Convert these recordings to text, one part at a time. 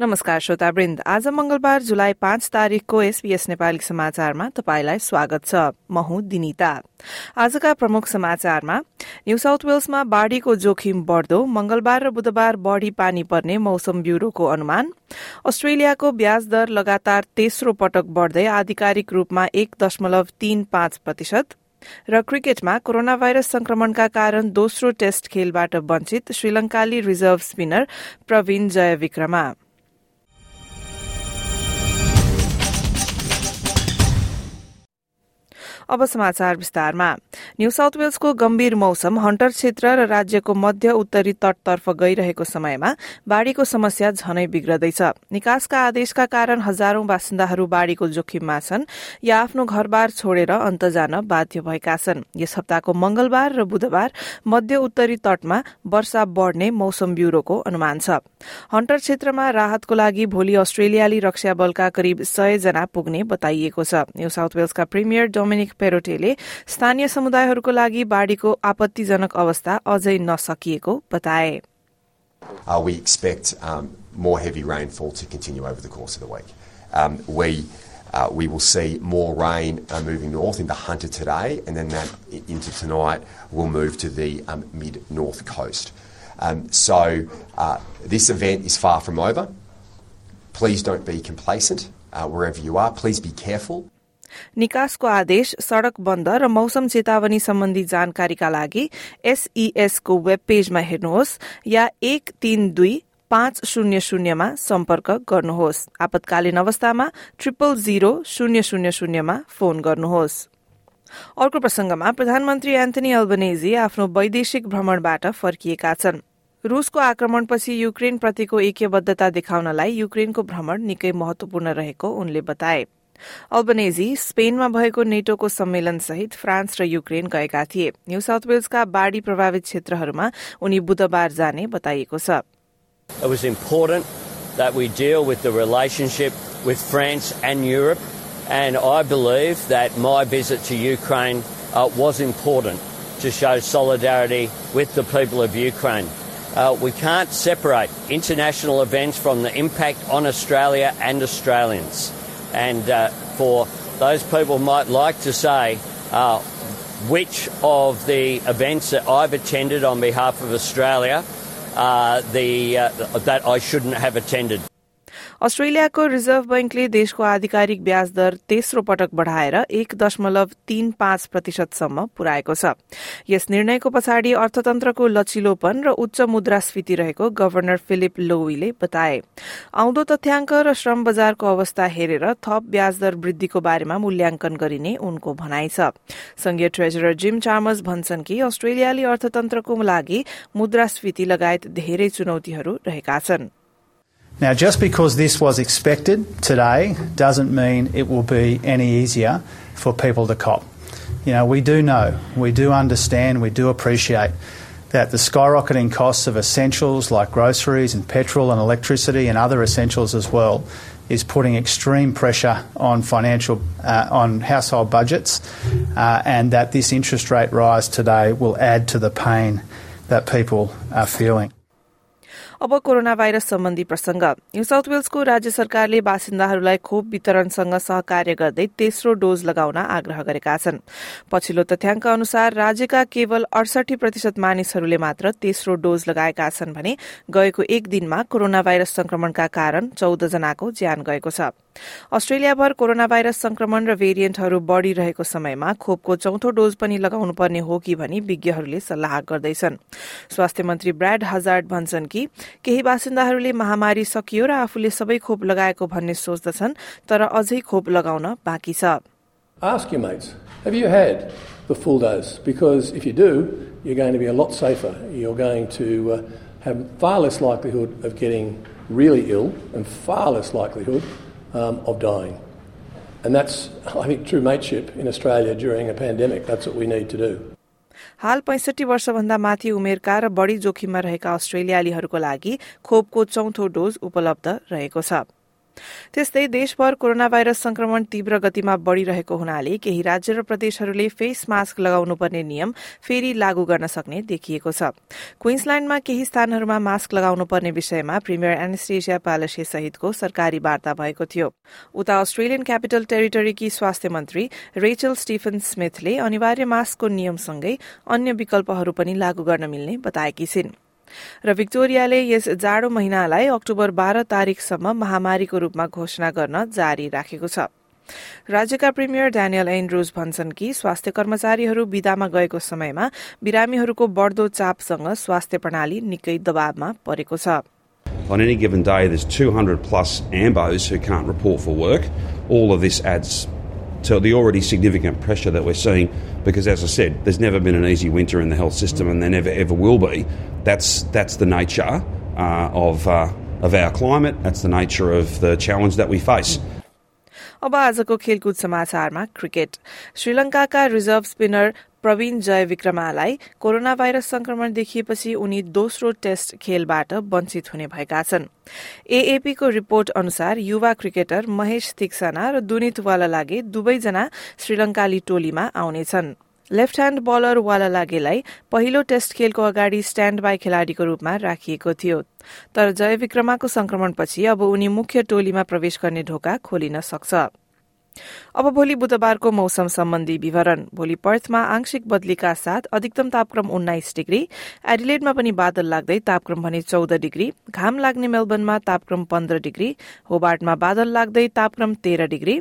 नमस्कार श्रोतावृन्द। आज मंगलबार जुलाई पाँच तारीकको एसपीएस नेपाली समाचारमा तपाईंलाई स्वागत छ। म हुँ दिनिता। आजका प्रमुख समाचारमा न्यू साउथ वेल्समा बाढ़ीको जोखिम बढ़दो मंगलबार र बुधबार बढ़ी पानी पर्ने मौसम ब्यूरोको अनुमान। अस्ट्रेलियाको ब्याज दर लगातार तेस्रो पटक बढ़दै आधिकारिक रूपमा एक दशमलव तीन पाँच प्रतिशत। र क्रिकेटमा कोरोना भाइरस संक्रमणका कारण दोस्रो टेस्ट खेलबाट वञ्चित श्रीलंकाली रिजर्भ स्पिनर प्रवीण जय अब समाचार विस्तारमा। न्यू साउथ वेल्सको गम्भीर मौसम हन्टर क्षेत्र र राज्यको मध्य उत्तरी तटतर्फ गइरहेको समयमा बाढ़ीको समस्या झनै बिग्रदैछ। निकासका आदेशका कारण हजारौं बासिन्दाहरू बाढ़ीको जोखिममा छन् या आफ्नो घरबार छोडेर अन्त जान बाध्य भएका छन्। यस हप्ताको मंगलबार र बुधबार मध्य उत्तरी तटमा वर्षा बढ़ने मौसम ब्यूरोको अनुमान छ। हन्टर क्षेत्रमा राहतको लागि भोलि अस्ट्रेलियाली रक्षा बलका करिब सय जना पुग्ने बताइएको छ। न्यू साउथ वेल्सका प्रिमियर डोमिनिक पेरोटेले स्थानीय समुदायहरूको लागि बाढ़ीको आपत्तिजनक अवस्था अझै नसकिएको बताए Uh, we expect um, more heavy rainfall to continue over the course of the week. Um, we uh, we will see more rain uh, moving north into Hunter today, and then that i- into tonight will move to the um, mid north coast. Um, so uh, this event is far from over. Please don't be complacent uh, wherever you are. Please be careful. निकासको आदेश सड़क बन्द र मौसम चेतावनी सम्बन्धी जानकारीका लागि SES को वेब पेजमा हेर्नुहोस् या एक तीन दुई पाँच शून्य शून्यमा सम्पर्क गर्नुहोस्। आपतकालीन अवस्थामा ट्रिपल जीरो शून्य शून्य शून्यमा फोन गर्नुहोस्। अर्को प्रसंगमा प्रधानमन्त्री एन्थनी अल्बनेजी आफ्नो वैदेशिक भ्रमणबाट फर्किएका छन्। रूसको आक्रमणपछि युक्रेनप्रतिको ऐक्यबद्धता देखाउनलाई युक्रेनको भ्रमण निकै महत्वपूर्ण रहेको उनले बताए। अल्बनेजी स्पेनमा भएको नेटोको सम्मेलन सहित फ्रान्स र युक्रेन गएका थिए न्यू साउथ वेल्सका बाढ़ी प्रभावित क्षेत्रहरूमा उनी बुधबार जाने बताइएको छ It important that we deal with the relationship with France and Europe, and I believe that my visit to Ukraine uh, was important to show solidarity with the people of Ukraine. Uh, we can't separate international events from the impact on Australia and Australians. And uh, for those people might like to say uh, which of the events that I've attended on behalf of Australia uh, the, uh, that I shouldn't have attended. अस्ट्रेलियाको reserve बैंकले देशको आधिकारिक ब्याज दर तेस्रो पटक बढ़ाएर एक दशमलव तीन पाँच प्रतिशतसम्म पुर्याएको छ। यस निर्णयको पछाडि अर्थतन्त्रको लचिलोपन र उच्च मुद्रास्फीति रहेको गवर्नर फिलिप लोवीले बताए। आउँदो तथ्याङ्क र श्रम बजारको अवस्था हेरेर थप ब्याज दर वृद्धिको बारेमा मूल्याङ्कन गरिने उनको भनाइ छ। संघीय ट्रेजरर जिम चार्मस भन्छन् कि अस्ट्रेलियाली अर्थतन्त्रको लागि मुद्रास्फीति लगायत धेरै चुनौतीहरू रहेका छन्। Now, just because this was expected today doesn't mean it will be any easier for people to cop. You know, we do know, we do understand, we do appreciate that the skyrocketing costs of essentials like groceries and petrol and electricity and other essentials as well is putting extreme pressure on financial, uh, on household budgets, uh, and that this interest rate rise today will add to the pain that people are feeling. अब corona virus सम्बन्धी प्रसंग new south वेल्सको राज्य सरकारले बासिन्दाहरूलाई खोप वितरणसँग सहकार्य गर्दै तेस्रो डोज लगाउन आग्रह गरेका छन्। पछिल्लो तथ्याङ्क अनुसार राज्यका केवल अडसठी प्रतिशत मानिसहरूले मात्र तेस्रो डोज लगाएका छन् भने गएको एक दिनमा कोरोना भाइरस संक्रमणका कारण चौध जनाको ज्यान गएको छ। अस्ट्रेलियाभर कोरोना भाइरस संक्रमण र भेरिएन्टहरू बढ़िरहेको समयमा खोपको चौथो डोज पनि लगाउनु पर्ने हो कि भनी विज्ञहरूले सल्लाह गर्दैछन् स्वास्थ्य मन्त्री ब्राड हजार्ड भन्छन् कि केही बासिन्दाहरूले महामारी सकियो र आफूले सबै खोप लगाएको भन्ने सोच्दछन् तर अझै खोप लगाउन बाँकी छ Ask your mates, have you had the full dose? Because if you do, you're going to be a lot safer. You're going to uh, have far less likelihood of getting really ill and far less likelihood um, of dying. And that's, I think, true mateship in Australia during a pandemic. That's what we need to do. हाल पैंसठी वर्षभन्दा माथि उमेरका र बढ़ी जोखिममा रहेका अस्ट्रेलियालीहरूको लागि खोपको चौथो डोज उपलब्ध रहेको छ त्यस्तै देशभर कोरोना भाइरस संक्रमण तीव्र गतिमा बढ़िरहेको हुनाले केही राज्य र प्रदेशहरूले फेस मास्क लगाउनुपर्ने नियम फेरि लागू गर्न सक्ने देखिएको छ। क्वीन्सल्याण्डमा केही स्थानहरूमा मास्क लगाउनुपर्ने विषयमा प्रिमियर एनेस्टेसिया प्यालेसे सहितको सरकारी वार्ता भएको थियो। उता अस्ट्रेलियन क्यापिटल टेरिटरीकी स्वास्थ्य मन्त्री रेचल स्टिफन स्मिथले अनिवार्य मास्कको नियमसँगै अन्य विकल्पहरू पनि लागू गर्न मिल्ने बताएकी छिन्। र भिक्टोरियाले यस जाडो महिनालाई अक्टोबर बाह्र तारीकसम्म महामारीको रूपमा घोषणा गर्न जारी राखेको छ राज्यका प्रिमियर ड्यानियल एन्ड्रुज भन्छन् कि स्वास्थ्य कर्मचारीहरू विदामा गएको समयमा बिरामीहरूको बढ्दो चापसँग स्वास्थ्य प्रणाली निकै दबावमा परेको छ On any given day, there's 200 plus AMBOs who can't report for work. All of this adds to the already significant pressure that we're seeing because, as I said, there's never been an easy winter in the health system and there never ever will be. That's, that's the nature uh, of, uh, of our climate, that's the nature of the challenge that we face. अब आजको खेलकुद समाचारमा cricket श्रीलंकाका reserve spinner Praveen जय विक्रमालाई corona virus संक्रमण देखिएपछि उनी दोस्रो test खेलबाट वञ्चित हुने भएका छन्। एएपीको रिपोर्ट अनुसार युवा क्रिकेटर महेश तिक्सना र दुनित वालालागे दुवैजना श्रीलंकाली टोलीमा आउनेछन् लेफ्ट ह्याण्ड बलर वालालागेलाई पहिलो टेस्ट खेलको अगाडि स्ट्याण्ड बाई खेलाड़ीको रूपमा राखिएको थियो। तर जय विक्रमाको संक्रमणपछि अब उनी मुख्य टोलीमा प्रवेश गर्ने ढोका खोलिन सक्छ। अब भोलि बुधबारको मौसम सम्बन्धी विवरण। भोलि पर्थमा आंशिक बदलीका साथ अधिकतम तापक्रम उन्नाइस डिग्री एडिलेडमा पनि बादल लाग्दै तापक्रम भने चौध डिग्री घाम लाग्ने मेलबर्नमा तापक्रम पन्ध्र डिग्री होबार्टमा बादल लाग्दै तापक्रम तेह्र डिग्री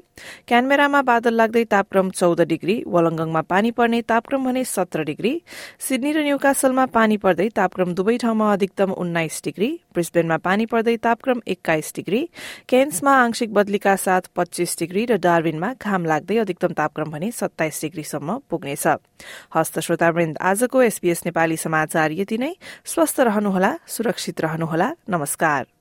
क्यानमेरामा बादल लाग्दै तापक्रम चौध डिग्री वलङ्गङमा पानी पर्ने तापक्रम भने सत्र डिग्री सिडनी र न्यूकासलमा पानी पर्दै तापक्रम दुवै ठाउँमा अधिकतम उन्नाइस डिग्री ब्रिस्बेनमा पानी पर्दै तापक्रम एक्काइस डिग्री केन्समा आंशिक बदलीका साथ पच्चीस डिग्री र डार्विनमा घाम लाग्दै अधिकतम तापक्रम भने सत्ताइस डिग्रीसम्म पुग्नेछ। हस्त श्रोतावृन्द आजको एसपीएस नेपाली समाचार यति नै। स्वस्थ रहनुहोला सुरक्षित रहनुहोला। नमस्कार।